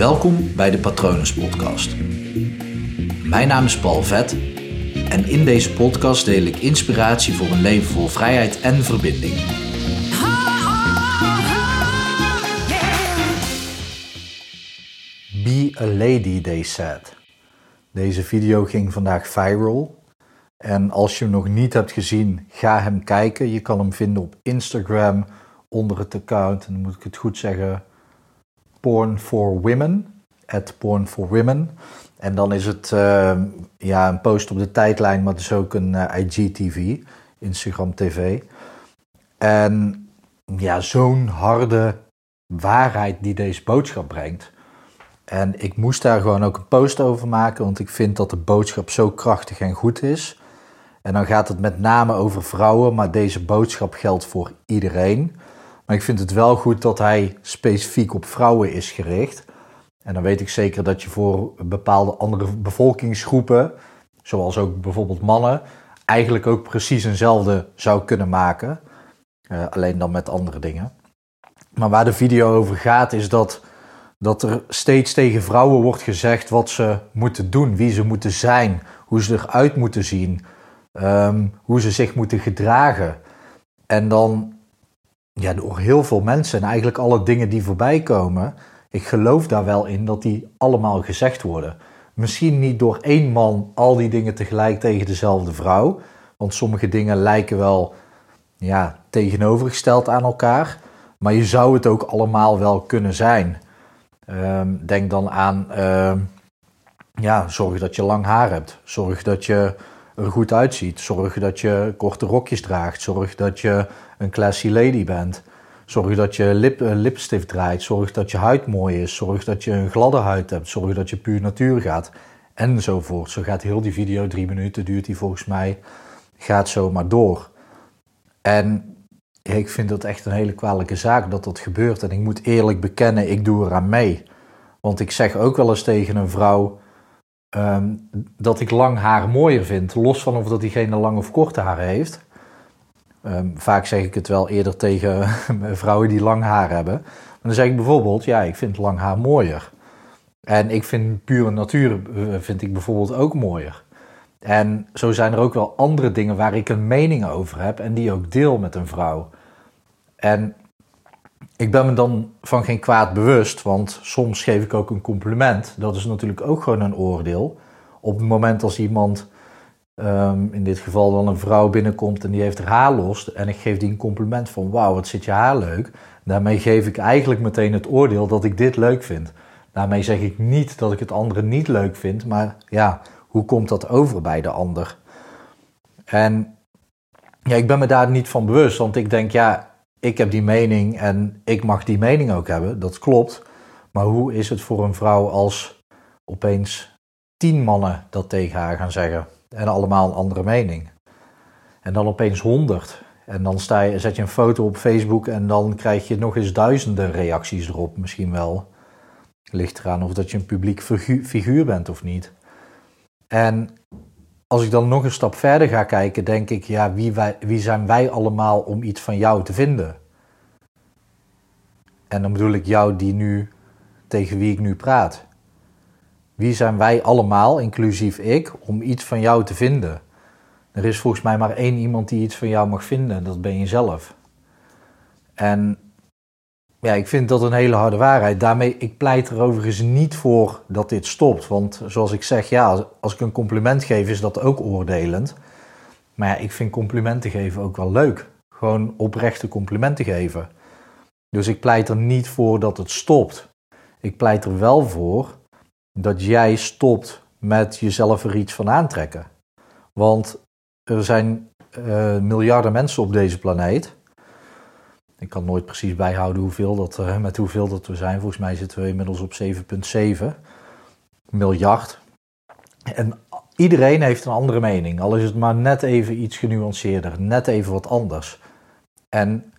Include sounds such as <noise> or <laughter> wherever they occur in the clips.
Welkom bij de Patronus Podcast. Mijn naam is Paul Vet en in deze podcast deel ik inspiratie voor een leven vol vrijheid en verbinding. Be a lady, they said. Deze video ging vandaag viral. En als je hem nog niet hebt gezien, ga hem kijken. Je kan hem vinden op Instagram onder het account, en dan moet ik het goed zeggen, Porn for Women. At Porn for Women. En dan is het uh, ja, een post op de tijdlijn, maar het is ook een uh, IGTV, Instagram TV. En ja, zo'n harde waarheid die deze boodschap brengt. En ik moest daar gewoon ook een post over maken, want ik vind dat de boodschap zo krachtig en goed is. En dan gaat het met name over vrouwen, maar deze boodschap geldt voor iedereen. Maar ik vind het wel goed dat hij specifiek op vrouwen is gericht. En dan weet ik zeker dat je voor bepaalde andere bevolkingsgroepen, zoals ook bijvoorbeeld mannen, eigenlijk ook precies eenzelfde zou kunnen maken. Uh, alleen dan met andere dingen. Maar waar de video over gaat is dat, dat er steeds tegen vrouwen wordt gezegd wat ze moeten doen, wie ze moeten zijn, hoe ze eruit moeten zien, um, hoe ze zich moeten gedragen. En dan ja, door heel veel mensen en eigenlijk alle dingen die voorbij komen, ik geloof daar wel in dat die allemaal gezegd worden. Misschien niet door één man al die dingen tegelijk tegen dezelfde vrouw, want sommige dingen lijken wel ja, tegenovergesteld aan elkaar, maar je zou het ook allemaal wel kunnen zijn. Um, denk dan aan, uh, ja, zorg dat je lang haar hebt, zorg dat je er goed uitziet, zorg dat je korte rokjes draagt, zorg dat je een classy lady bent. Zorg dat je lip, uh, lipstift draait. Zorg dat je huid mooi is. Zorg dat je een gladde huid hebt. Zorg dat je puur natuur gaat. Enzovoort. Zo gaat heel die video, drie minuten duurt die volgens mij, gaat zo maar door. En ik vind dat echt een hele kwalijke zaak dat dat gebeurt. En ik moet eerlijk bekennen, ik doe eraan mee. Want ik zeg ook wel eens tegen een vrouw um, dat ik lang haar mooier vind. Los van of dat diegene lang of kort haar heeft. Um, vaak zeg ik het wel eerder tegen <laughs> vrouwen die lang haar hebben. Dan zeg ik bijvoorbeeld, ja, ik vind lang haar mooier. En ik vind pure natuur eh, vind ik bijvoorbeeld ook mooier. En zo zijn er ook wel andere dingen waar ik een mening over heb en die ook deel met een vrouw. En ik ben me dan van geen kwaad bewust, want soms geef ik ook een compliment. Dat is natuurlijk ook gewoon een oordeel. Op het moment als iemand um, in dit geval dan een vrouw binnenkomt en die heeft haar haar los. En ik geef die een compliment van wauw, wat zit je haar leuk. Daarmee geef ik eigenlijk meteen het oordeel dat ik dit leuk vind. Daarmee zeg ik niet dat ik het andere niet leuk vind, maar ja, hoe komt dat over bij de ander? En ja, ik ben me daar niet van bewust, want ik denk ja, ik heb die mening en ik mag die mening ook hebben, dat klopt. Maar hoe is het voor een vrouw als opeens tien mannen dat tegen haar gaan zeggen? en allemaal een andere mening. En dan opeens honderd. En dan sta je, zet je een foto op Facebook en dan krijg je nog eens duizenden reacties erop, misschien wel. Ligt eraan of dat je een publiek figuur bent of niet. En als ik dan nog een stap verder ga kijken, denk ik, ja, wie, wij, wie zijn wij allemaal om iets van jou te vinden? En dan bedoel ik jou die nu, tegen wie ik nu praat. Wie zijn wij allemaal, inclusief ik, om iets van jou te vinden? Er is volgens mij maar één iemand die iets van jou mag vinden, dat ben je zelf. En ja, ik vind dat een hele harde waarheid. Daarmee, ik pleit er overigens niet voor dat dit stopt. Want zoals ik zeg, ja, als ik een compliment geef, is dat ook oordelend. Maar ja, ik vind complimenten geven ook wel leuk. Gewoon oprechte complimenten geven. Dus ik pleit er niet voor dat het stopt. Ik pleit er wel voor dat jij stopt met jezelf er iets van aantrekken. Want er zijn uh, miljarden mensen op deze planeet. Ik kan nooit precies bijhouden hoeveel dat, uh, met hoeveel dat we zijn. Volgens mij zitten we inmiddels op 7,7 miljard. En iedereen heeft een andere mening. Al is het maar net even iets genuanceerder, net even wat anders. En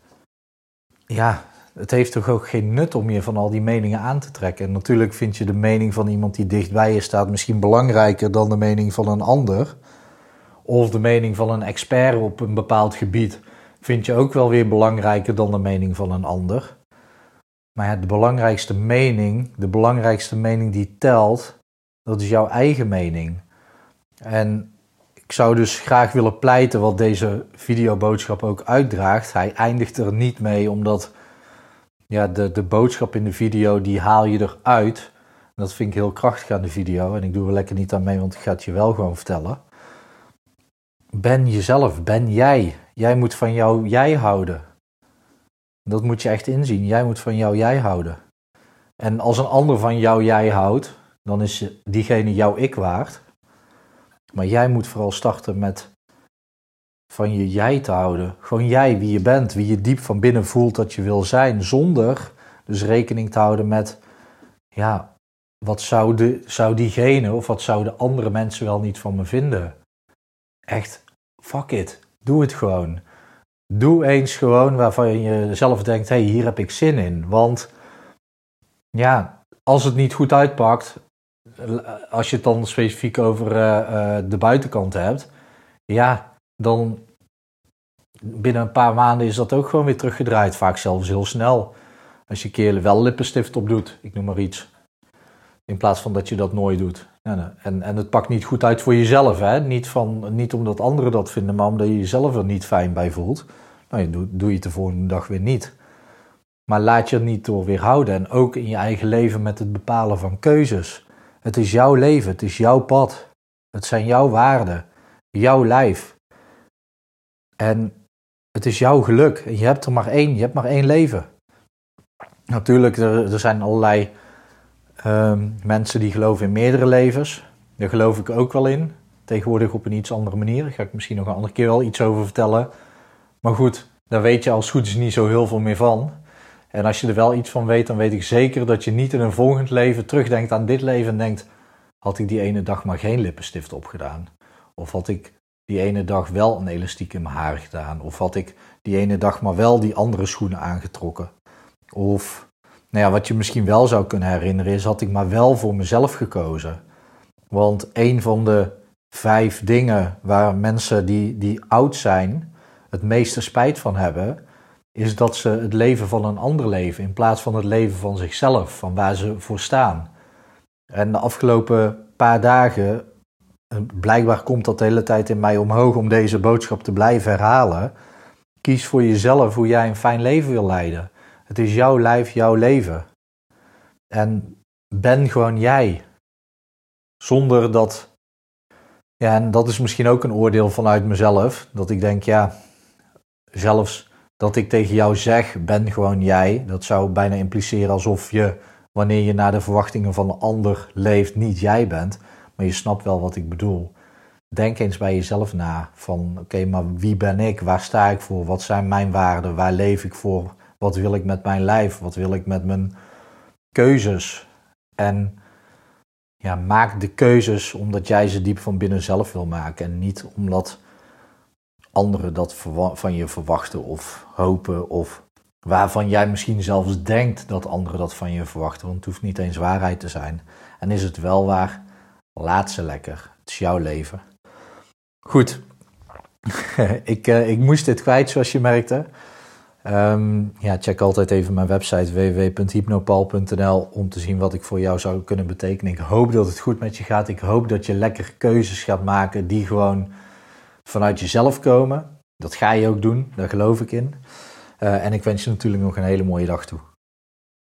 ja, het heeft toch ook geen nut om je van al die meningen aan te trekken. En natuurlijk vind je de mening van iemand die dichtbij je staat misschien belangrijker dan de mening van een ander. Of de mening van een expert op een bepaald gebied vind je ook wel weer belangrijker dan de mening van een ander. Maar de belangrijkste mening, de belangrijkste mening die telt, dat is jouw eigen mening. En ik zou dus graag willen pleiten wat deze videoboodschap ook uitdraagt. Hij eindigt er niet mee, omdat ja, de, de boodschap in de video, die haal je eruit. dat vind ik heel krachtig aan de video. En ik doe er lekker niet aan mee, want ik ga het je wel gewoon vertellen. Ben jezelf, ben jij. Jij moet van jou jij houden. Dat moet je echt inzien. Jij moet van jou jij houden. En als een ander van jou jij houdt, dan is diegene jouw ik waard. Maar jij moet vooral starten met van je jij te houden. Gewoon jij, wie je bent, wie je diep van binnen voelt dat je wil zijn, zonder dus rekening te houden met, ja, wat zou, de, zou diegene of wat zouden andere mensen wel niet van me vinden? Echt, fuck it, doe het gewoon. Doe eens gewoon waarvan je zelf denkt, hé, hey, hier heb ik zin in. Want ja, als het niet goed uitpakt, als je het dan specifiek over uh, uh, de buitenkant hebt, ja, dan binnen een paar maanden is dat ook gewoon weer teruggedraaid. Vaak zelfs heel snel. Als je een keer wel lippenstift op doet, ik noem maar iets. In plaats van dat je dat nooit doet. En, en, en het pakt niet goed uit voor jezelf. Hè? Niet, van, niet omdat anderen dat vinden, maar omdat je jezelf er niet fijn bij voelt. Nou, doe, doe je het de volgende dag weer niet. Maar laat je er niet door weerhouden. En ook in je eigen leven met het bepalen van keuzes. Het is jouw leven, het is jouw pad. Het zijn jouw waarden, jouw lijf. En het is jouw geluk. En je hebt er maar één, je hebt maar één leven. Natuurlijk, er, er zijn allerlei ehm, mensen die geloven in meerdere levens. Daar geloof ik ook wel in. Tegenwoordig op een iets andere manier. Daar ga ik misschien nog een andere keer wel iets over vertellen. Maar goed, daar weet je als goed is niet zo heel veel meer van. En als je er wel iets van weet, dan weet ik zeker dat je niet in een volgend leven terugdenkt aan dit leven en denkt: had ik die ene dag maar geen lippenstift opgedaan? Of had ik die ene dag wel een elastiek in mijn haar gedaan? Of had ik die ene dag maar wel die andere schoenen aangetrokken? Of, nou ja, wat je misschien wel zou kunnen herinneren is, had ik maar wel voor mezelf gekozen. Want een van de vijf dingen waar mensen die, die oud zijn het meeste spijt van hebben, is dat ze het leven van een ander leven in plaats van het leven van zichzelf, van waar ze voor staan. En de afgelopen paar dagen, blijkbaar komt dat de hele tijd in mij omhoog om deze boodschap te blijven herhalen. Kies voor jezelf hoe jij een fijn leven wil leiden. Het is jouw lijf, jouw leven. En ben gewoon jij. Zonder dat. Ja, en dat is misschien ook een oordeel vanuit mezelf. Dat ik denk, ja, zelfs dat ik tegen jou zeg, ben gewoon jij. Dat zou bijna impliceren alsof je, wanneer je naar de verwachtingen van een ander leeft, niet jij bent. Maar je snapt wel wat ik bedoel. Denk eens bij jezelf na van, oké, maar wie ben ik? Waar sta ik voor? Wat zijn mijn waarden? Waar leef ik voor? Wat wil ik met mijn lijf? Wat wil ik met mijn keuzes? En ja, maak de keuzes omdat jij ze diep van binnen zelf wil maken en niet omdat anderen dat van je verwachten of hopen of waarvan jij misschien zelfs denkt dat anderen dat van je verwachten, want het hoeft niet eens waarheid te zijn. En is het wel waar, laat ze lekker. Het is jouw leven. Goed, <laughs> ik, uh, ik moest dit kwijt zoals je merkte. Um, ja, check altijd even mijn website www.hypnopal.nl om te zien wat ik voor jou zou kunnen betekenen. Ik hoop dat het goed met je gaat. Ik hoop dat je lekker keuzes gaat maken die gewoon vanuit jezelf komen. Dat ga je ook doen, daar geloof ik in. Uh, en ik wens je natuurlijk nog een hele mooie dag toe.